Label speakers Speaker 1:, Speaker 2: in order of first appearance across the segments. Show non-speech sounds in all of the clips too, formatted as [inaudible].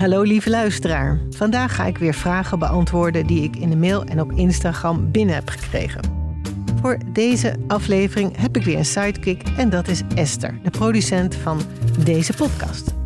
Speaker 1: Hallo lieve luisteraar. Vandaag ga ik weer vragen beantwoorden die ik in de mail en op Instagram binnen heb gekregen. Voor deze aflevering heb ik weer een sidekick en dat is Esther, de producent van deze podcast.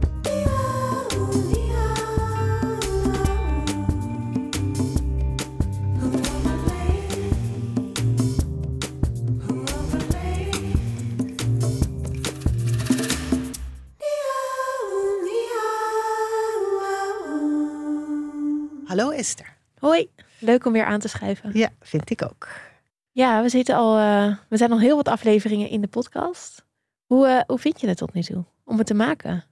Speaker 1: Esther.
Speaker 2: Hoi, leuk om weer aan te schrijven.
Speaker 1: Ja, vind ik ook.
Speaker 2: Ja, we zitten al, uh, we zijn al heel wat afleveringen in de podcast. Hoe, uh, hoe vind je het tot nu toe om het te maken?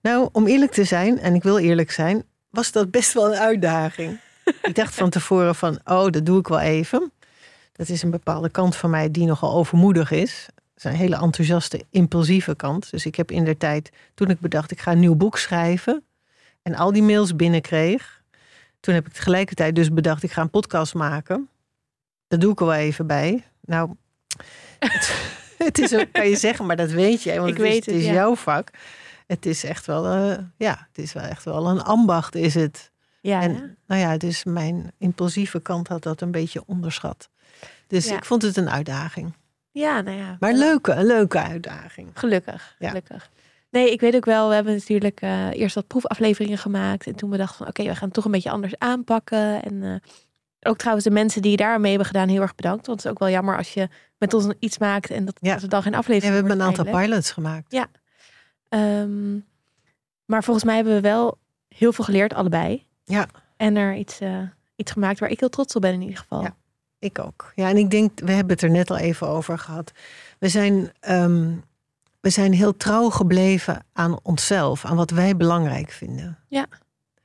Speaker 1: Nou, om eerlijk te zijn, en ik wil eerlijk zijn, was dat best wel een uitdaging. [laughs] ik dacht van tevoren van, oh, dat doe ik wel even. Dat is een bepaalde kant van mij die nogal overmoedig is. Dat is een hele enthousiaste, impulsieve kant. Dus ik heb in de tijd, toen ik bedacht, ik ga een nieuw boek schrijven. En al die mails binnenkreeg, toen heb ik tegelijkertijd dus bedacht, ik ga een podcast maken. Dat doe ik wel even bij. Nou, [laughs] het, is ook, kan je zeggen, maar dat weet je. Want ik het weet is, het, is jouw vak. Het is echt wel, uh, ja, het is wel echt wel een ambacht, is het.
Speaker 2: Ja,
Speaker 1: en, nou ja, dus mijn impulsieve kant had dat een beetje onderschat. Dus ik vond het een uitdaging.
Speaker 2: Ja, nou ja.
Speaker 1: Maar leuke, een leuke uitdaging.
Speaker 2: Gelukkig, gelukkig. Nee, ik weet ook wel, we hebben natuurlijk uh, eerst wat proefafleveringen gemaakt. En toen we dachten van oké, we gaan het toch een beetje anders aanpakken. En uh, ook trouwens de mensen die daarmee hebben gedaan, heel erg bedankt. Want het is ook wel jammer als je met ons iets maakt en dat, ja. dat dan geen aflevering
Speaker 1: ja, we hebben een aantal pilots gemaakt.
Speaker 2: Ja. Um, maar volgens mij hebben we wel heel veel geleerd, allebei.
Speaker 1: Ja.
Speaker 2: En er iets, uh, iets gemaakt waar ik heel trots op ben in ieder geval.
Speaker 1: Ja, ik ook. Ja, en ik denk, we hebben het er net al even over gehad. We zijn... Um, we zijn heel trouw gebleven aan onszelf, aan wat wij belangrijk vinden.
Speaker 2: Ja.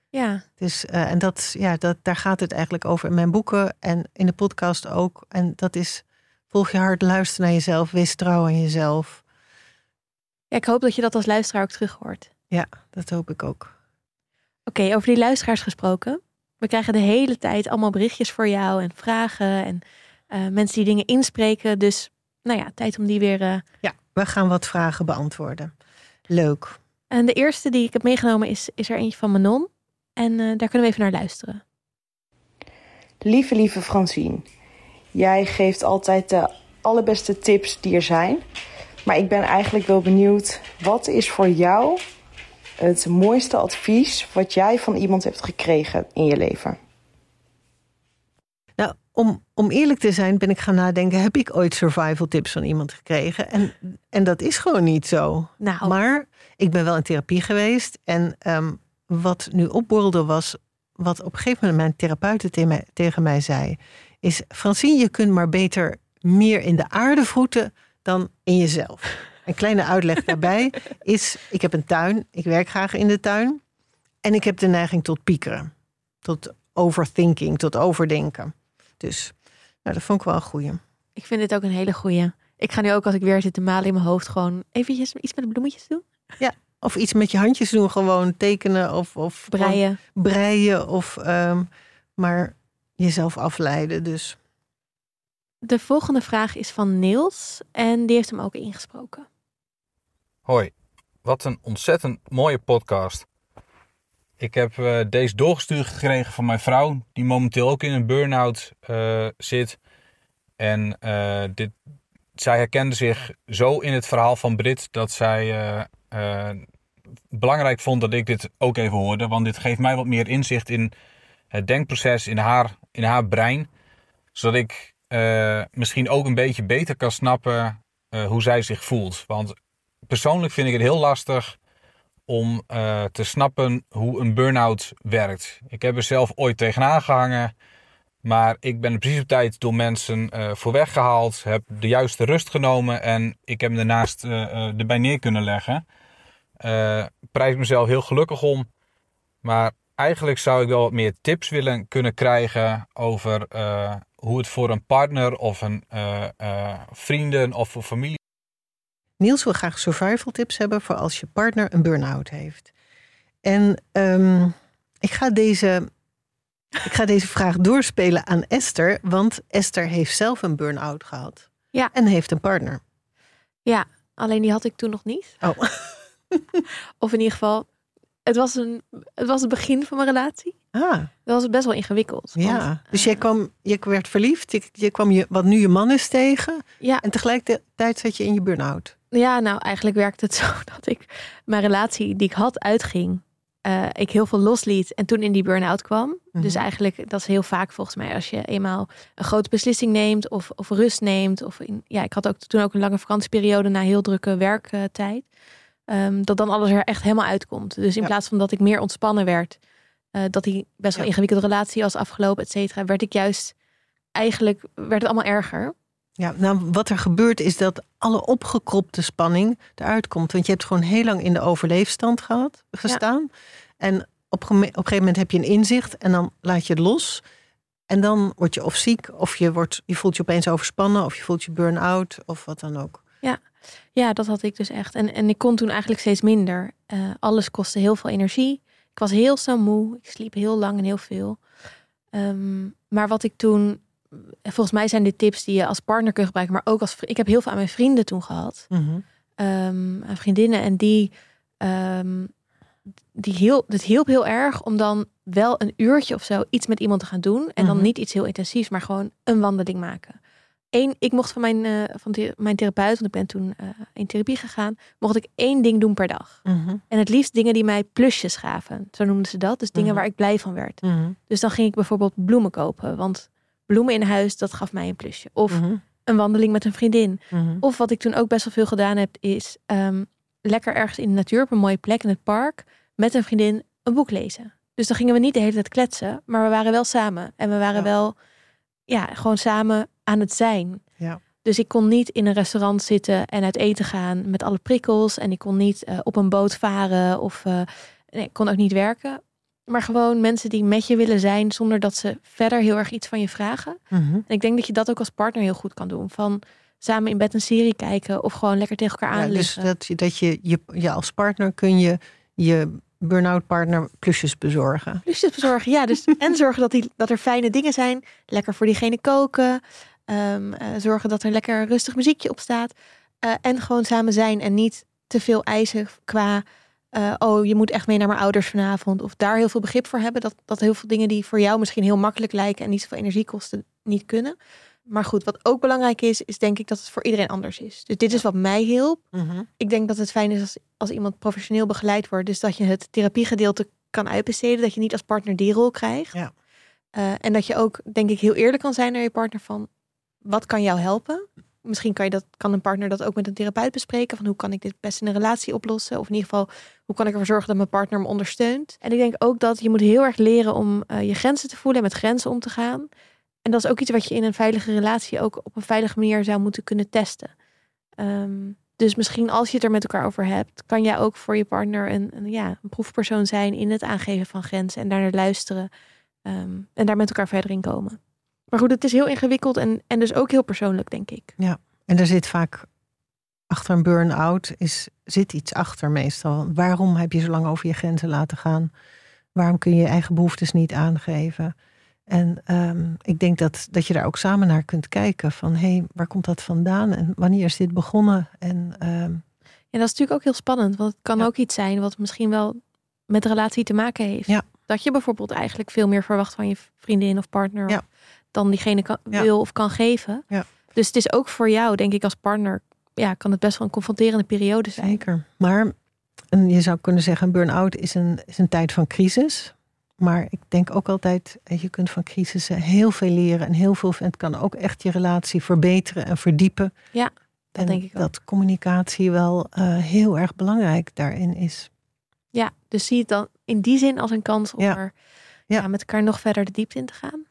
Speaker 2: Ja.
Speaker 1: Dus, uh, en dat, ja, dat, daar gaat het eigenlijk over in mijn boeken en in de podcast ook. En dat is, volg je hart, luister naar jezelf, wees trouw aan jezelf.
Speaker 2: Ja, ik hoop dat je dat als luisteraar ook terug hoort.
Speaker 1: Ja, dat hoop ik ook.
Speaker 2: Oké, over die luisteraars gesproken. We krijgen de hele tijd allemaal berichtjes voor jou en vragen en uh, mensen die dingen inspreken. Dus nou ja, tijd om die weer uh,
Speaker 1: ja. We gaan wat vragen beantwoorden. Leuk.
Speaker 2: En de eerste die ik heb meegenomen is, is er eentje van Manon. En uh, daar kunnen we even naar luisteren.
Speaker 3: Lieve, lieve Francine. Jij geeft altijd de allerbeste tips die er zijn. Maar ik ben eigenlijk wel benieuwd, wat is voor jou het mooiste advies wat jij van iemand hebt gekregen in je leven?
Speaker 1: Om, om eerlijk te zijn ben ik gaan nadenken, heb ik ooit survival tips van iemand gekregen? En, en dat is gewoon niet zo.
Speaker 2: Nou.
Speaker 1: Maar ik ben wel in therapie geweest. En um, wat nu opborrelde was, wat op een gegeven moment mijn therapeut tegen mij, tegen mij zei, is Francine, je kunt maar beter meer in de aarde voeten dan in jezelf. Een kleine uitleg daarbij [laughs] is, ik heb een tuin, ik werk graag in de tuin. En ik heb de neiging tot piekeren, tot overthinking, tot overdenken. Dus nou, dat vond ik wel een goeie.
Speaker 2: Ik vind dit ook een hele goeie. Ik ga nu ook als ik weer zit te malen in mijn hoofd gewoon eventjes iets met de bloemetjes doen.
Speaker 1: Ja, of iets met je handjes doen. Gewoon tekenen of, of
Speaker 2: breien.
Speaker 1: breien of um, maar jezelf afleiden. Dus.
Speaker 2: De volgende vraag is van Niels en die heeft hem ook ingesproken.
Speaker 4: Hoi, wat een ontzettend mooie podcast. Ik heb uh, deze doorgestuurd gekregen van mijn vrouw, die momenteel ook in een burn-out uh, zit. En uh, dit, zij herkende zich zo in het verhaal van Brit dat zij belangrijk vond dat ik dit ook even hoorde. Want dit geeft mij wat meer inzicht in het denkproces in haar, in haar brein. Zodat ik misschien ook een beetje beter kan snappen hoe zij zich voelt. Want persoonlijk vind ik het heel lastig om uh, te snappen hoe een burn-out werkt. Ik heb er zelf ooit tegenaan gehangen, maar ik ben precies op tijd door mensen uh, voor weggehaald, heb de juiste rust genomen en ik heb me daarnaast uh, erbij neer kunnen leggen. prijs mezelf heel gelukkig om, maar eigenlijk zou ik wel wat meer tips willen kunnen krijgen over hoe het voor een partner of een vrienden of voor familie
Speaker 1: Niels wil graag survival tips hebben voor als je partner een burn-out heeft. En um, ik, ga deze, ik ga deze vraag doorspelen aan Esther, want Esther heeft zelf een burn-out gehad.
Speaker 2: Ja.
Speaker 1: En heeft een partner.
Speaker 2: Ja, alleen die had ik toen nog niet.
Speaker 1: Oh. [laughs]
Speaker 2: of in ieder geval, het was, een, het was het begin van mijn relatie.
Speaker 1: Ah,
Speaker 2: Dat was best wel ingewikkeld. want,
Speaker 1: ja. Dus
Speaker 2: eh,
Speaker 1: jij kwam, je werd verliefd. Je, je kwam je, wat nu je man is tegen.
Speaker 2: Ja.
Speaker 1: En tegelijkertijd zat je in je burn-out.
Speaker 2: Ja, nou eigenlijk werkte het [laughs] zo dat ik mijn relatie die ik had uitging. eh, ik heel veel losliet en toen in die burn-out kwam.
Speaker 1: Mhm.
Speaker 2: Dus eigenlijk, dat is heel vaak volgens mij als je eenmaal een grote beslissing neemt of, of rust neemt. Of in, ja, ik had ook toen ook een lange vakantieperiode na heel drukke werktijd. ehm, dat dan alles er echt helemaal uitkomt. Dus in
Speaker 1: Ja.
Speaker 2: plaats van dat ik meer ontspannen werd, eh, dat die best wel
Speaker 1: Ja.
Speaker 2: ingewikkelde relatie was afgelopen, et cetera, werd ik juist eigenlijk werd het allemaal erger.
Speaker 1: Ja, nou, wat er gebeurt is dat alle opgekropte spanning eruit komt. Want je hebt gewoon heel lang in de overleefstand gehad, gestaan. En op, op een gegeven moment heb je een inzicht en dan laat je het los. En dan word je of ziek, of je, wordt, je voelt je opeens overspannen, of je voelt je burn-out, of wat dan ook.
Speaker 2: Ja, dat had ik dus echt. En, en ik kon toen eigenlijk steeds minder. Eh, alles kostte heel veel energie. Ik was heel snel moe. Ik sliep heel lang en heel veel. Ehm, maar wat ik toen... Volgens mij zijn dit tips die je als partner kunt gebruiken. Maar ook als... Ik heb heel veel aan mijn vrienden toen gehad. ehm, aan vriendinnen. En die... ehm, die heel, het hielp heel erg om dan wel een uurtje of zo iets met iemand te gaan doen. En dan
Speaker 1: Mhm.
Speaker 2: niet iets heel intensiefs, maar gewoon een wandeling maken. Eén, ik mocht van mijn, eh, van mijn therapeut, want ik ben toen eh, in therapie gegaan, mocht ik één ding doen per dag.
Speaker 1: Mhm.
Speaker 2: En het liefst dingen die mij plusjes gaven. Zo noemden ze dat. Dus dingen
Speaker 1: Mhm.
Speaker 2: waar ik blij van werd.
Speaker 1: Mhm.
Speaker 2: Dus dan ging ik bijvoorbeeld bloemen kopen. Want bloemen in huis, dat gaf mij een plusje. Of
Speaker 1: Mhm.
Speaker 2: een wandeling met een vriendin.
Speaker 1: Mhm.
Speaker 2: Of wat ik toen ook best wel veel gedaan heb, is ehm, lekker ergens in de natuur op een mooie plek in het park met een vriendin een boek lezen. Dus dan gingen we niet de hele tijd kletsen, maar we waren wel samen. En we waren
Speaker 1: Ja.
Speaker 2: wel ja, gewoon samen aan het zijn.
Speaker 1: Ja.
Speaker 2: Dus ik kon niet in een restaurant zitten en uit eten gaan met alle prikkels. En ik kon niet eh, op een boot varen of eh, nee, ik kon ook niet werken. Maar gewoon mensen die met je willen zijn zonder dat ze verder heel erg iets van je vragen.
Speaker 1: Mhm.
Speaker 2: En ik denk dat je dat ook als partner heel goed kan doen. Van samen in bed een serie kijken of gewoon lekker tegen elkaar
Speaker 1: Ja, dus dat je, dat je, je, je als partner kun je je burn-out partner plusjes bezorgen.
Speaker 2: Plusjes bezorgen, ja. Dus, [laughs] en zorgen dat, die, dat er fijne dingen zijn. Lekker voor diegene koken. Ehm, eh, zorgen dat er lekker rustig muziekje op staat. Eh, en gewoon samen zijn en niet te veel eisen qua... eh, oh, je moet echt mee naar mijn ouders vanavond. Of daar heel veel begrip voor hebben. Dat, dat heel veel dingen die voor jou misschien heel makkelijk lijken... en niet zoveel energie kosten, niet kunnen. Maar goed, wat ook belangrijk is... is denk ik dat het voor iedereen anders is. Dus dit is wat mij hielp.
Speaker 1: Mhm.
Speaker 2: ik denk dat het fijn is als, als iemand professioneel begeleid wordt. Dus dat je het therapiegedeelte kan uitbesteden. Dat je niet als partner die rol krijgt.
Speaker 1: Ja.
Speaker 2: Eh, en dat je ook, denk ik, heel eerlijk kan zijn naar je partner van... wat kan jou helpen? Misschien kan, je dat, kan een partner dat ook met een therapeut bespreken. Van hoe kan ik dit best in een relatie oplossen? Of in ieder geval, hoe kan ik ervoor zorgen dat mijn partner me ondersteunt? En ik denk ook dat je moet heel erg leren om eh, je grenzen te voelen en met grenzen om te gaan. En dat is ook iets wat je in een veilige relatie ook op een veilige manier zou moeten kunnen testen. Ehm, dus misschien als je het er met elkaar over hebt, kan jij ook voor je partner een, een, ja, een proefpersoon zijn in het aangeven van grenzen en daarnaar luisteren. ehm, en daar met elkaar verder in komen. Maar goed, het is heel ingewikkeld en, en dus ook heel persoonlijk, denk ik.
Speaker 1: En er zit vaak achter een burn-out is, zit iets achter meestal. Waarom heb je zo lang over je grenzen laten gaan? Waarom kun je je eigen behoeftes niet aangeven? En ehm, ik denk dat, dat je daar ook samen naar kunt kijken. Van hé, hey, waar komt dat vandaan? En wanneer is dit begonnen? En ehm,
Speaker 2: En dat is natuurlijk ook heel spannend, want het kan
Speaker 1: Ja.
Speaker 2: ook iets zijn wat misschien wel met de relatie te maken heeft.
Speaker 1: Ja.
Speaker 2: Dat je bijvoorbeeld eigenlijk veel meer verwacht van je vriendin of partner
Speaker 1: Ja.
Speaker 2: Dan diegene kan,
Speaker 1: Ja.
Speaker 2: wil of kan geven.
Speaker 1: Ja.
Speaker 2: Dus het is ook voor jou, denk ik, als partner, ja, kan het best wel een confronterende periode zijn.
Speaker 1: Zeker. Maar en je zou kunnen zeggen, een burn-out is een, is een tijd van crisis. Maar ik denk ook altijd, je kunt van crisissen heel veel leren. En heel veel, en het kan ook echt je relatie verbeteren en verdiepen.
Speaker 2: Ja, dat
Speaker 1: en
Speaker 2: denk ik ook.
Speaker 1: dat communicatie wel eh, heel erg belangrijk daarin is.
Speaker 2: Ja, dus zie het dan in die zin als een kans om
Speaker 1: Ja.
Speaker 2: er
Speaker 1: Ja.
Speaker 2: ja, met elkaar nog verder de diepte in te gaan.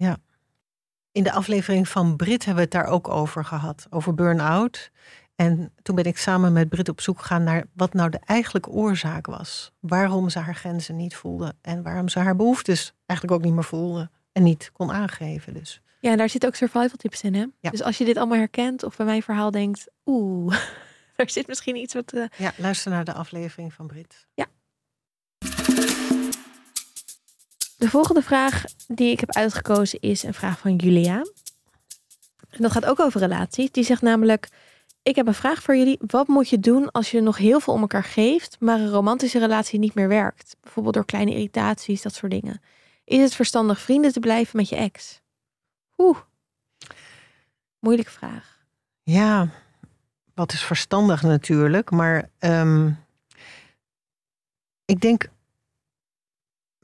Speaker 1: In de aflevering van Brit hebben we het daar ook over gehad, over burn-out. En toen ben ik samen met Brit op zoek gegaan naar wat nou de eigenlijke oorzaak was. Waarom ze haar grenzen niet voelde en waarom ze haar behoeftes eigenlijk ook niet meer voelde en niet kon aangeven. Dus
Speaker 2: Ja, en daar zitten ook survival tips in, hè?
Speaker 1: Ja.
Speaker 2: Dus als je dit allemaal herkent of bij mijn verhaal denkt, oeh, [laughs] er zit misschien iets wat... eh,
Speaker 1: ja, luister naar de aflevering van Brit.
Speaker 2: De volgende vraag die ik heb uitgekozen is een vraag van Julia. En dat gaat ook over relaties. Die zegt namelijk: ik heb een vraag voor jullie. Wat moet je doen als je nog heel veel om elkaar geeft, maar een romantische relatie niet meer werkt? Bijvoorbeeld door kleine irritaties, dat soort dingen. Is het verstandig vrienden te blijven met je ex? Oeh. Moeilijke vraag.
Speaker 1: Ja, wat is verstandig natuurlijk. Maar ehm, ik denk,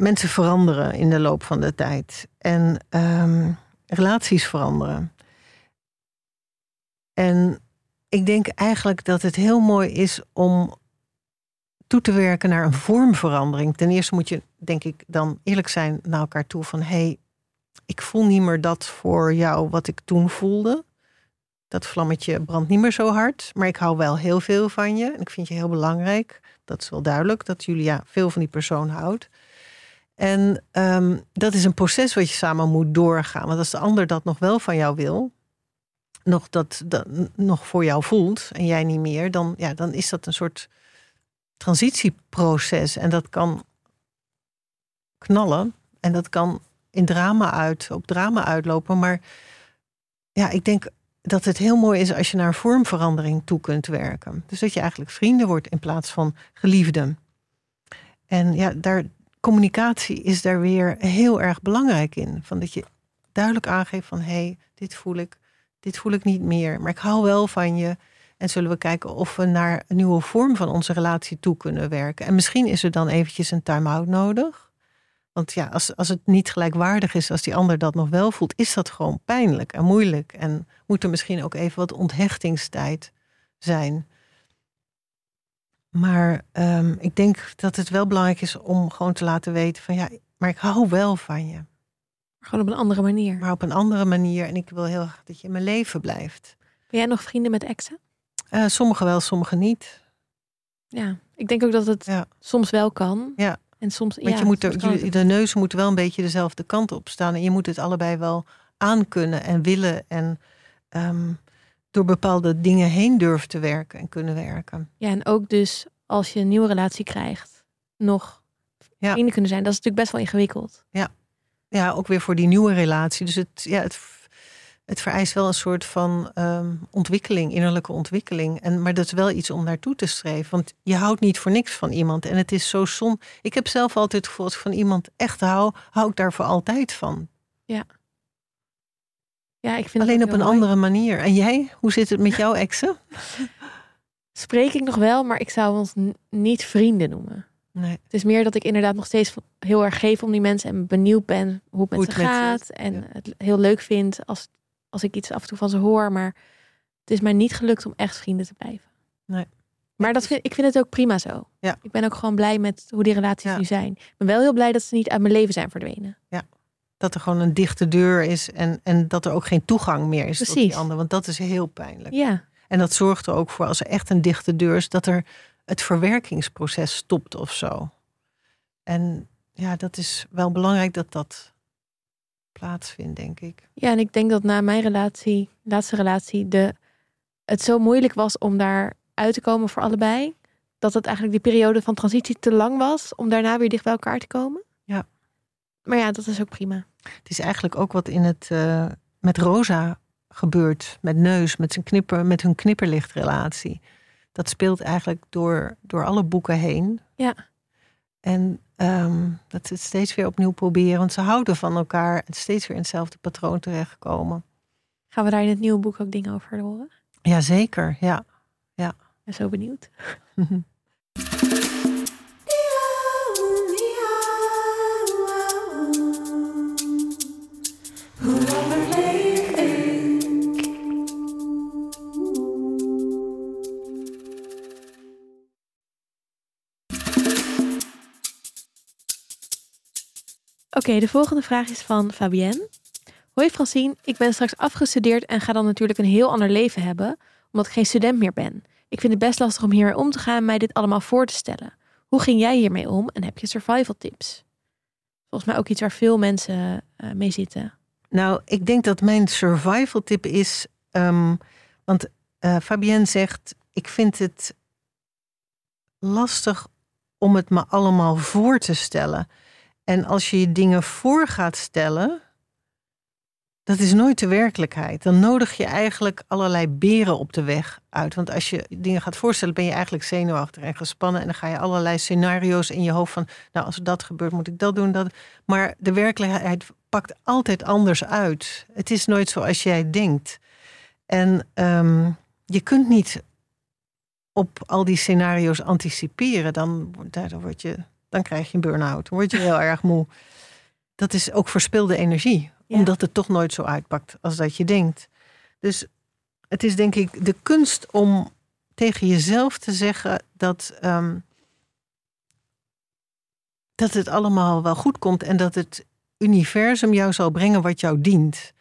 Speaker 1: mensen veranderen in de loop van de tijd. En ehm, relaties veranderen. En ik denk eigenlijk dat het heel mooi is om toe te werken naar een vormverandering. Ten eerste moet je, denk ik, dan eerlijk zijn naar elkaar toe van hé, hey, ik voel niet meer dat voor jou wat ik toen voelde. Dat vlammetje brandt niet meer zo hard, maar ik hou wel heel veel van je. En ik vind je heel belangrijk. Dat is wel duidelijk, dat Julia veel van die persoon houdt. En um, dat is een proces wat je samen moet doorgaan. Want als de ander dat nog wel van jou wil, nog dat, dat nog voor jou voelt en jij niet meer, dan, ja, dan is dat een soort transitieproces. En dat kan knallen en dat kan in drama uit, op drama uitlopen. Maar ja, ik denk dat het heel mooi is als je naar vormverandering toe kunt werken. Dus dat je eigenlijk vrienden wordt in plaats van geliefden. En ja, daar, communicatie is daar weer heel erg belangrijk in. Van dat je duidelijk aangeeft van hé, hey, dit voel ik, dit voel ik niet meer. Maar ik hou wel van je. En zullen we kijken of we naar een nieuwe vorm van onze relatie toe kunnen werken. En misschien is er dan eventjes een time-out nodig. Want ja, als, als het niet gelijkwaardig is als die ander dat nog wel voelt, is dat gewoon pijnlijk en moeilijk. En moet er misschien ook even wat onthechtingstijd zijn. Maar um, ik denk dat het wel belangrijk is om gewoon te laten weten van ja, maar ik hou wel van je.
Speaker 2: Gewoon op een andere manier.
Speaker 1: Maar op een andere manier. En ik wil heel graag dat je in mijn leven blijft.
Speaker 2: Ben jij nog vrienden met exen?
Speaker 1: Uh, sommige wel, sommige niet.
Speaker 2: Ja, ik denk ook dat het ja. soms wel kan.
Speaker 1: Ja.
Speaker 2: En soms,
Speaker 1: Want
Speaker 2: ja,
Speaker 1: je moet er, je, de neuzen moeten wel een beetje dezelfde kant op staan. En je moet het allebei wel aankunnen en willen. En um, door bepaalde dingen heen durven te werken en kunnen werken.
Speaker 2: Ja, en ook dus als je een nieuwe relatie krijgt, nog ja. vrienden kunnen zijn. Dat is natuurlijk best wel ingewikkeld.
Speaker 1: Ja, ja ook weer voor die nieuwe relatie. Dus het, ja, het, het vereist wel een soort van um, ontwikkeling, innerlijke ontwikkeling. En, maar dat is wel iets om naartoe te streven. Want je houdt niet voor niks van iemand. En het is zo zon. Ik heb zelf altijd het gevoel, als ik van iemand echt hou, hou ik daar voor altijd van.
Speaker 2: Ja. Ja, ik vind
Speaker 1: Alleen op een
Speaker 2: mooi.
Speaker 1: andere manier. En jij, hoe zit het met jouw [laughs] exen?
Speaker 2: Spreek ik nog wel, maar ik zou ons niet vrienden noemen.
Speaker 1: Nee.
Speaker 2: Het is meer dat ik inderdaad nog steeds heel erg geef om die mensen en benieuwd ben hoe het met
Speaker 1: Hoe
Speaker 2: ze
Speaker 1: met
Speaker 2: gaat. en
Speaker 1: ja.
Speaker 2: het heel leuk vind als, als ik iets af en toe van ze hoor. Maar het is mij niet gelukt om echt vrienden te blijven.
Speaker 1: Nee.
Speaker 2: Maar dat vind, ik vind het ook prima zo.
Speaker 1: Ja.
Speaker 2: Ik ben ook gewoon blij met hoe die relaties
Speaker 1: Ja.
Speaker 2: nu zijn. Ik ben wel heel blij dat ze niet uit mijn leven zijn verdwenen.
Speaker 1: Dat er gewoon een dichte deur is en, en dat er ook geen toegang meer is tot
Speaker 2: Precies.
Speaker 1: die ander. Want dat is heel pijnlijk.
Speaker 2: Ja,
Speaker 1: En dat zorgt er ook voor, als er echt een dichte deur is, dat er het verwerkingsproces stopt of zo. En ja, dat is wel belangrijk dat dat plaatsvindt, denk ik.
Speaker 2: ja, en ik denk dat na mijn relatie, laatste relatie, de, het zo moeilijk was om daar uit te komen voor allebei. Dat het eigenlijk die periode van transitie te lang was om daarna weer dicht bij elkaar te komen.
Speaker 1: Ja.
Speaker 2: Maar ja, dat is ook prima.
Speaker 1: Het is eigenlijk ook wat in het, eh, met Rosa gebeurt, met Neus, met, zijn knipper, met hun knipperlichtrelatie. Dat speelt eigenlijk door, door alle boeken heen.
Speaker 2: Ja.
Speaker 1: En ehm, dat ze het steeds weer opnieuw proberen, want ze houden van elkaar en steeds weer in hetzelfde patroon terechtkomen.
Speaker 2: Gaan we daar in het nieuwe boek ook dingen over horen?
Speaker 1: Jazeker, ja.
Speaker 2: Ik ben zo benieuwd. [laughs] Oké, de volgende vraag is van Fabienne. Hoi Francine, ik ben straks afgestudeerd en ga dan natuurlijk een heel ander leven hebben, omdat ik geen student meer ben. Ik vind het best lastig om hiermee om te gaan en mij dit allemaal voor te stellen. Hoe ging jij hiermee om en heb je survival tips? Volgens mij ook iets waar veel mensen eh, mee zitten.
Speaker 1: Nou, ik denk dat mijn survival tip is. ehm, want eh, Fabienne zegt: Ik vind het lastig om het me allemaal voor te stellen. En als je je dingen voor gaat stellen, dat is nooit de werkelijkheid. Dan nodig je eigenlijk allerlei beren op de weg uit. Want als je dingen gaat voorstellen, ben je eigenlijk zenuwachtig en gespannen. En dan ga je allerlei scenario's in je hoofd van, nou, als dat gebeurt, moet ik dat doen. Dat. Maar de werkelijkheid pakt altijd anders uit. Het is nooit zoals jij denkt. En ehm, je kunt niet op al die scenario's anticiperen. Dan, dan, word je, dan krijg je een burn-out. Dan word je heel erg moe. Dat is ook verspilde energie omdat het toch nooit zo uitpakt als dat je denkt. Dus het is denk ik de kunst om tegen jezelf te zeggen dat, ehm, dat het allemaal wel goed komt en dat het universum jou zal brengen wat jou dient.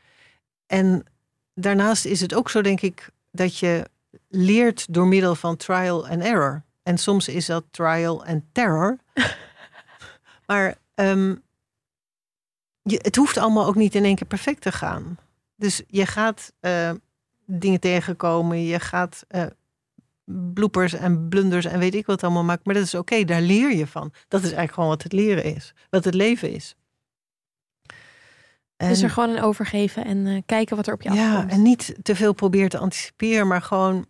Speaker 1: En daarnaast is het ook zo, denk ik, dat je leert door middel van trial and error. En soms is dat trial and terror. [laughs] maar um, je, het hoeft allemaal ook niet in één keer perfect te gaan. Dus je gaat uh, dingen tegenkomen, je gaat uh, bloepers en blunders en weet ik wat allemaal maken. Maar dat is oké, daar leer je van. Dat is eigenlijk gewoon wat het leren is, wat het leven is.
Speaker 2: En, dus er gewoon een overgeven en uh, kijken wat er op je
Speaker 1: ja,
Speaker 2: afkomt.
Speaker 1: Ja, en niet te veel proberen te anticiperen, maar gewoon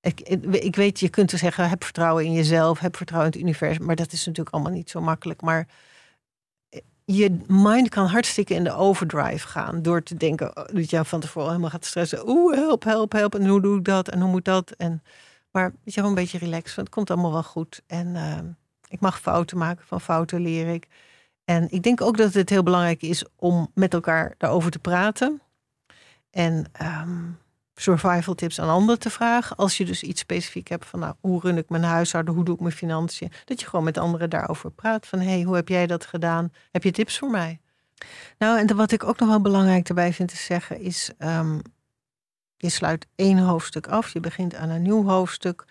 Speaker 1: ik, ik weet, je kunt te zeggen, heb vertrouwen in jezelf, heb vertrouwen in het universum. Maar dat is natuurlijk allemaal niet zo makkelijk. Maar je mind kan hartstikke in de overdrive gaan. Door te denken oh, dat je van tevoren helemaal gaat stressen. Oeh, help, help, help. En hoe doe ik dat? En hoe moet dat? En, maar je, gewoon een beetje relaxed. Want het komt allemaal wel goed. En uh, ik mag fouten maken. Van fouten leer ik. En ik denk ook dat het heel belangrijk is om met elkaar daarover te praten. En um, survival tips aan anderen te vragen. Als je dus iets specifiek hebt van nou, hoe run ik mijn huishouden, hoe doe ik mijn financiën. Dat je gewoon met anderen daarover praat. Van hey, hoe heb jij dat gedaan? Heb je tips voor mij? Nou, en wat ik ook nog wel belangrijk erbij vind te zeggen is, um, je sluit één hoofdstuk af, je begint aan een nieuw hoofdstuk.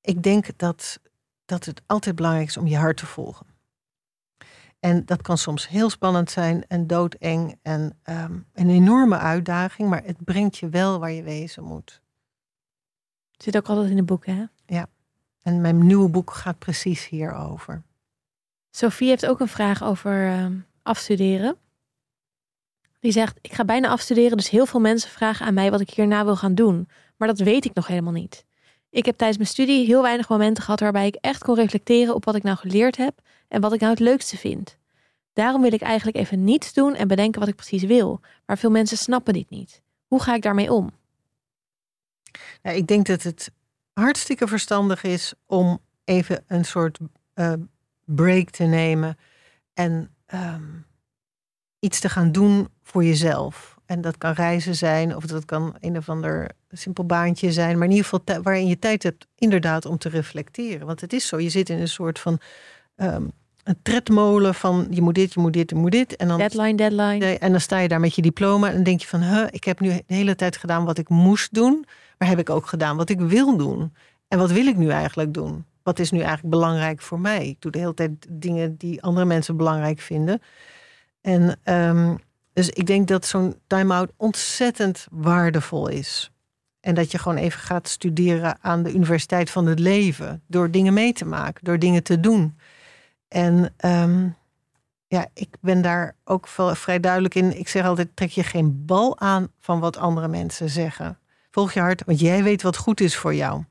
Speaker 1: Ik denk dat, dat het altijd belangrijk is om je hart te volgen. En dat kan soms heel spannend zijn en doodeng en um, een enorme uitdaging, maar het brengt je wel waar je wezen moet.
Speaker 2: Het zit ook altijd in de boeken, hè?
Speaker 1: Ja. En mijn nieuwe boek gaat precies hierover.
Speaker 2: Sophie heeft ook een vraag over uh, afstuderen. Die zegt: Ik ga bijna afstuderen, dus heel veel mensen vragen aan mij wat ik hierna wil gaan doen. Maar dat weet ik nog helemaal niet. Ik heb tijdens mijn studie heel weinig momenten gehad waarbij ik echt kon reflecteren op wat ik nou geleerd heb en wat ik nou het leukste vind. Daarom wil ik eigenlijk even niets doen en bedenken wat ik precies wil. Maar veel mensen snappen dit niet. Hoe ga ik daarmee om?
Speaker 1: Ik denk dat het hartstikke verstandig is om even een soort uh, break te nemen en um, iets te gaan doen voor jezelf. En dat kan reizen zijn, of dat kan een of ander simpel baantje zijn, maar in ieder geval waarin je tijd hebt inderdaad om te reflecteren. Want het is zo, je zit in een soort van um, een tredmolen van je moet dit, je moet dit, je moet dit. En dan,
Speaker 2: deadline, deadline.
Speaker 1: En dan sta je daar met je diploma en dan denk je van, huh, ik heb nu de hele tijd gedaan wat ik moest doen, maar heb ik ook gedaan wat ik wil doen? En wat wil ik nu eigenlijk doen? Wat is nu eigenlijk belangrijk voor mij? Ik doe de hele tijd dingen die andere mensen belangrijk vinden. En um, dus ik denk dat zo'n time-out ontzettend waardevol is. En dat je gewoon even gaat studeren aan de Universiteit van het Leven. Door dingen mee te maken, door dingen te doen. En um, ja, ik ben daar ook vrij duidelijk in. Ik zeg altijd: trek je geen bal aan van wat andere mensen zeggen. Volg je hart, want jij weet wat goed is voor jou.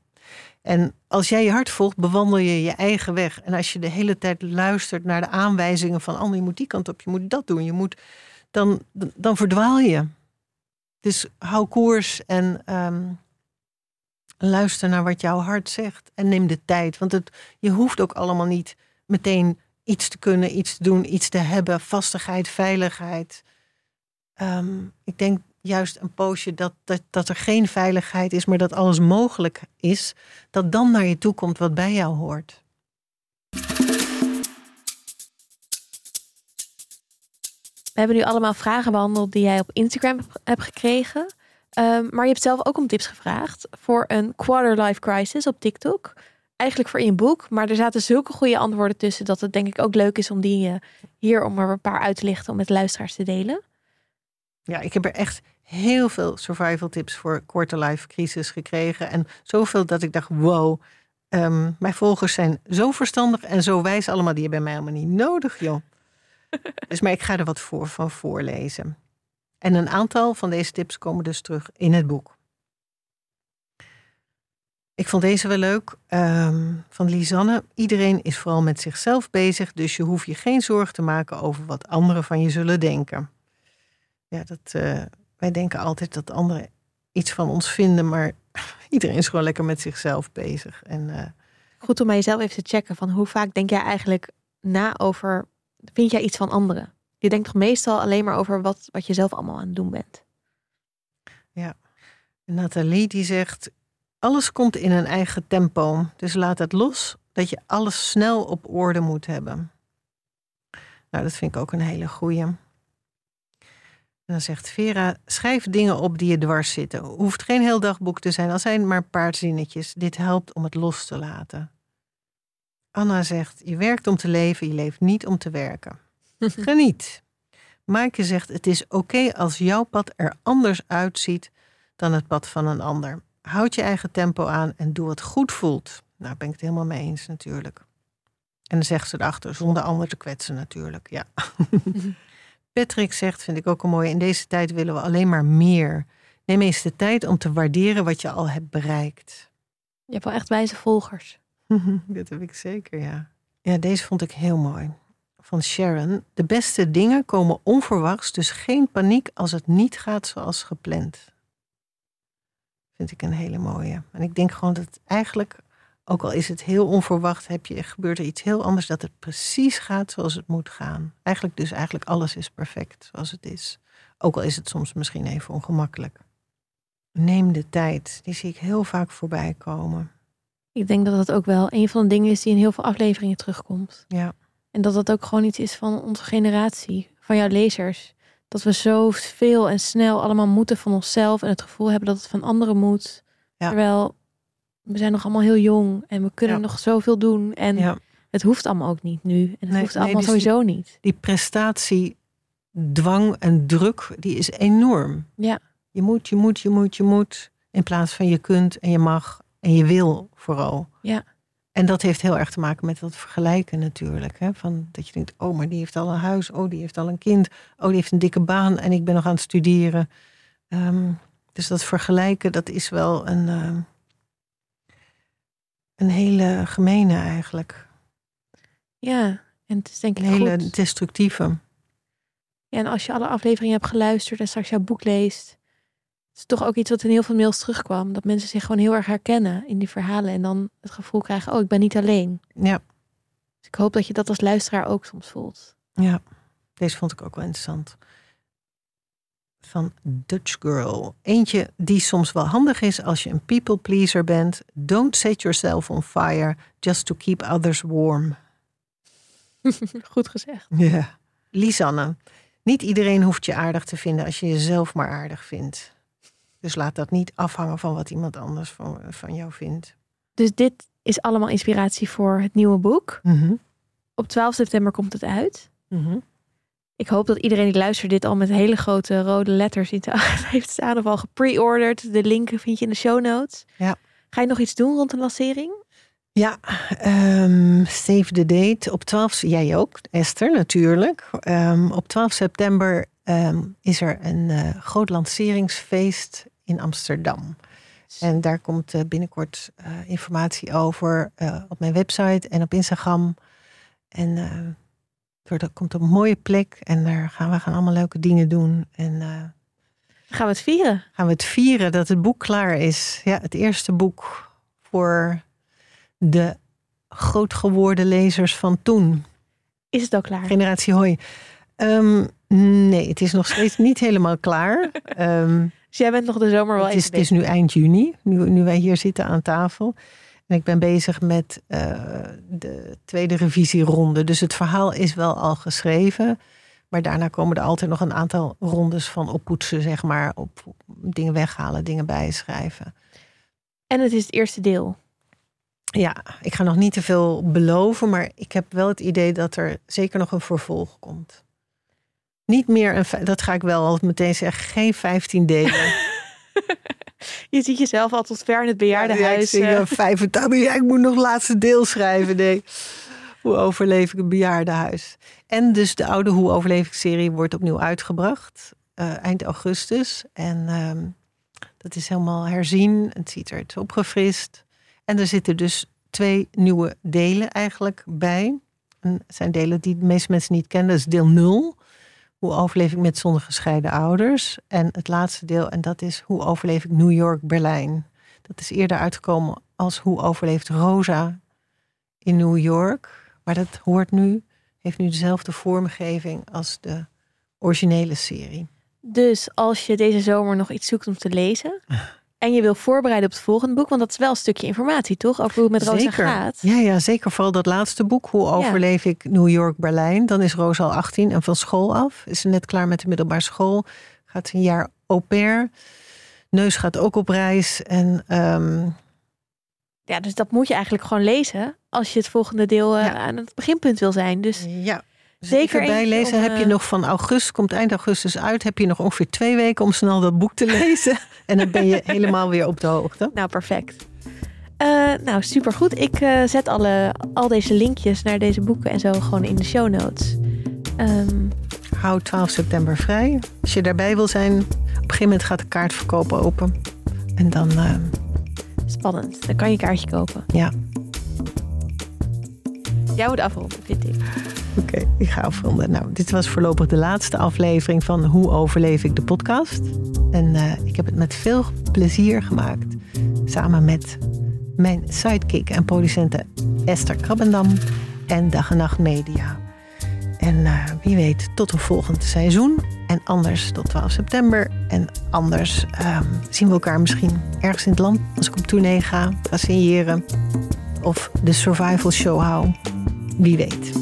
Speaker 1: En als jij je hart volgt, bewandel je je eigen weg. En als je de hele tijd luistert naar de aanwijzingen van anderen, je moet die kant op, je moet dat doen, je moet, dan, dan verdwaal je. Dus hou koers en um, luister naar wat jouw hart zegt. En neem de tijd, want het, je hoeft ook allemaal niet meteen iets te kunnen, iets te doen, iets te hebben, vastigheid, veiligheid. Um, ik denk juist een poosje dat, dat, dat er geen veiligheid is, maar dat alles mogelijk is, dat dan naar je toe komt wat bij jou hoort.
Speaker 2: We hebben nu allemaal vragen behandeld die jij op Instagram hebt gekregen. Um, maar je hebt zelf ook om tips gevraagd voor een quarter life crisis op TikTok eigenlijk voor in je boek. Maar er zaten zulke goede antwoorden tussen dat het denk ik ook leuk is om die uh, hier om er een paar uit te lichten om met luisteraars te delen.
Speaker 1: Ja, ik heb er echt heel veel survival tips voor korte life crisis gekregen. En zoveel dat ik dacht, wow, um, mijn volgers zijn zo verstandig en zo wijs allemaal. Die hebben mij helemaal niet nodig, joh. [laughs] dus maar ik ga er wat voor van voorlezen. En een aantal van deze tips komen dus terug in het boek. Ik vond deze wel leuk. ehm, van Lisanne. Iedereen is vooral met zichzelf bezig. Dus je hoeft je geen zorgen te maken over wat anderen van je zullen denken. Ja, dat, eh, wij denken altijd dat anderen iets van ons vinden. Maar [laughs] iedereen is gewoon lekker met zichzelf bezig. En eh,
Speaker 2: Goed om bij jezelf even te checken van hoe vaak denk jij eigenlijk na over, vind jij iets van anderen? Je denkt toch meestal alleen maar over wat, wat je zelf allemaal aan het doen bent.
Speaker 1: Nathalie die zegt, alles komt in een eigen tempo. Dus laat het los dat je alles snel op orde moet hebben. Nou, dat vind ik ook een hele goeie. En dan zegt Vera, schrijf dingen op die je dwars zitten. Hoeft geen heel dagboek te zijn, al zijn maar een paar zinnetjes. Dit helpt om het los te laten. Anna zegt, je werkt om te leven, je leeft niet om te werken. [laughs] Geniet. Maaike zegt, het is oké als jouw pad er anders uitziet dan het pad van een ander. Houd je eigen tempo aan en doe wat goed voelt. Nou, ben ik het helemaal mee eens natuurlijk. En dan zegt ze erachter, zonder ander te kwetsen natuurlijk. Ja. [laughs] Patrick zegt, vind ik ook een mooie, in deze tijd willen we alleen maar meer. Neem eens de tijd om te waarderen wat je al hebt bereikt.
Speaker 2: Je hebt wel echt wijze volgers. [laughs]
Speaker 1: Dat heb ik zeker, ja. Ja, deze vond ik heel mooi. Van Sharon. De beste dingen komen onverwachts, dus geen paniek als het niet gaat zoals gepland. Vind ik een hele mooie. En ik denk gewoon dat eigenlijk, ook al is het heel onverwacht, heb je, gebeurt er iets heel anders, dat het precies gaat zoals het moet gaan. Eigenlijk dus eigenlijk alles is perfect zoals het is. Ook al is het soms misschien even ongemakkelijk. Neem de tijd. Die zie ik heel vaak voorbij komen.
Speaker 2: Ik denk dat dat ook wel een van de dingen is die in heel veel afleveringen terugkomt.
Speaker 1: Ja.
Speaker 2: En dat dat ook gewoon iets is van onze generatie, van jouw lezers. Dat we zo veel en snel allemaal moeten van onszelf en het gevoel hebben dat het van anderen moet.
Speaker 1: Ja.
Speaker 2: Terwijl we zijn nog allemaal heel jong en we kunnen
Speaker 1: Ja.
Speaker 2: nog zoveel doen. En
Speaker 1: ja.
Speaker 2: het hoeft allemaal ook niet nu. En het
Speaker 1: Nee,
Speaker 2: hoeft
Speaker 1: nee,
Speaker 2: allemaal
Speaker 1: dus
Speaker 2: sowieso niet.
Speaker 1: die prestatiedwang en druk, die is enorm.
Speaker 2: Ja.
Speaker 1: Je moet, je moet, je moet, je moet. In plaats van je kunt en je mag en je wil vooral.
Speaker 2: Ja.
Speaker 1: En dat heeft heel erg te maken met dat vergelijken natuurlijk. Hè? Van dat je denkt, oh, maar die heeft al een huis. Oh, die heeft al een kind. Oh, die heeft een dikke baan en ik ben nog aan het studeren. Ehm, dus dat vergelijken, dat is wel een, ehm, een hele gemene eigenlijk.
Speaker 2: Ja, en het is denk ik
Speaker 1: Een hele
Speaker 2: goed.
Speaker 1: destructieve.
Speaker 2: Ja, en als je alle afleveringen hebt geluisterd en straks jouw boek leest, het is toch ook iets wat in heel veel mails terugkwam. Dat mensen zich gewoon heel erg herkennen in die verhalen en dan het gevoel krijgen, oh, ik ben niet alleen.
Speaker 1: Ja,
Speaker 2: Dus ik hoop dat je dat als luisteraar ook soms voelt.
Speaker 1: ja. Deze vond ik ook wel interessant. Van Dutch Girl. Eentje die soms wel handig is als je een people pleaser bent. Don't set yourself on fire just to keep others warm. [laughs]
Speaker 2: Goed gezegd.
Speaker 1: Ja. Lisanne. Niet iedereen hoeft je aardig te vinden als je jezelf maar aardig vindt. Dus laat dat niet afhangen van wat iemand anders van, van jou vindt.
Speaker 2: Dus dit is allemaal inspiratie voor het nieuwe boek.
Speaker 1: Mhm.
Speaker 2: Op 12 september komt het uit.
Speaker 1: Mhm.
Speaker 2: Ik hoop dat iedereen die luistert dit al met hele grote rode letters in [laughs] te- heeft staan of al gepre-ordered. De link vind je in de show notes.
Speaker 1: Ja.
Speaker 2: Ga je nog iets doen rond de lancering?
Speaker 1: Ja, ehm, save the date. Op 12, jij ook, Esther, natuurlijk. Ehm, op 12 september ehm, is er een eh, groot lanceringsfeest in Amsterdam. En daar komt eh, binnenkort eh, informatie over eh, op mijn website en op Instagram. En eh er komt een mooie plek en daar gaan we gaan allemaal leuke dingen doen. En
Speaker 2: Gaan we het vieren?
Speaker 1: gaan we het vieren dat het boek klaar is. Ja, het eerste boek voor de groot geworden lezers van toen.
Speaker 2: Is het al klaar?
Speaker 1: Generatie Hoi. Ehm, nee, het is nog steeds niet helemaal klaar. [laughs] Ehm,
Speaker 2: Dus jij bent nog de zomer wel
Speaker 1: het, is, het is nu eind juni, nu, nu wij hier zitten aan tafel. En ik ben bezig met eh, de tweede revisieronde. Dus het verhaal is wel al geschreven. Maar daarna komen er altijd nog een aantal rondes van oppoetsen, zeg maar. Op dingen weghalen, dingen bijschrijven.
Speaker 2: En het is het eerste deel.
Speaker 1: Ja, ik ga nog niet te veel beloven, maar ik heb wel het idee dat er zeker nog een vervolg komt. Niet meer, een, dat ga ik wel meteen zeggen, geen 15 delen. [laughs]
Speaker 2: Je ziet jezelf al tot ver in het bejaardenhuis.
Speaker 1: Ja, ik, zie,
Speaker 2: eh,
Speaker 1: 85, ja, ik moet nog het laatste deel schrijven. Nee. Hoe overleef ik een bejaardenhuis? En dus de oude Hoe overleef ik serie wordt opnieuw uitgebracht. eh, eind augustus. En ehm, dat is helemaal herzien. Het ziet er het is opgefrist. En er zitten dus twee nieuwe delen eigenlijk bij. En het zijn delen die de meeste mensen niet kennen. Dat is deel 0. Hoe overleef ik met zonder gescheiden ouders? En het laatste deel, en dat is hoe overleef ik New York, Berlijn? Dat is eerder uitgekomen als hoe overleeft Rosa in New York. Maar dat hoort nu, heeft nu dezelfde vormgeving als de originele serie.
Speaker 2: Dus als je deze zomer nog iets zoekt om te lezen. [laughs] En je wil voorbereiden op het volgende boek. Want dat is wel een stukje informatie, toch? Over hoe het met Rosa
Speaker 1: zeker.
Speaker 2: gaat.
Speaker 1: Ja, ja, zeker. Vooral dat laatste boek. Hoe overleef ik New York, Berlijn? Dan is Rosa al 18 en van school af. Is ze net klaar met de middelbare school. Gaat een jaar au pair. Neus gaat ook op reis. En ehm,
Speaker 2: Ja, dus dat moet je eigenlijk gewoon lezen. Als je het volgende deel eh,
Speaker 1: Ja.
Speaker 2: aan het beginpunt wil zijn. Dus
Speaker 1: ja,
Speaker 2: Zeker
Speaker 1: Zeker
Speaker 2: eentje
Speaker 1: bijlezen.
Speaker 2: om,
Speaker 1: heb je
Speaker 2: eh,
Speaker 1: nog van augustus, komt eind augustus uit. Heb je nog ongeveer twee weken om snel dat boek te [laughs] lezen. en dan ben je helemaal weer op de hoogte.
Speaker 2: nou, perfect. Eh, nou, supergoed. Ik eh, zet alle, al deze linkjes naar deze boeken en zo gewoon in de show notes. Ehm,
Speaker 1: Hou 12 september vrij. Als je daarbij wil zijn, op een gegeven moment gaat de kaartverkoop open. En dan,
Speaker 2: spannend. Dan kan je een kaartje kopen.
Speaker 1: ja,
Speaker 2: Jij moet afronden, vind ik.
Speaker 1: Oké, ik ga afronden. Nou, dit was voorlopig de laatste aflevering van Hoe overleef ik de podcast. En eh, ik heb het met veel plezier gemaakt. Samen met mijn sidekick en producente Esther Krabbendam en Dag en Nacht Media. En eh, wie weet, tot een volgend seizoen. En anders tot 12 september. En anders ehm, zien we elkaar misschien ergens in het land. Als ik op tournee ga, ga. Of de survival show hou. Wie weet.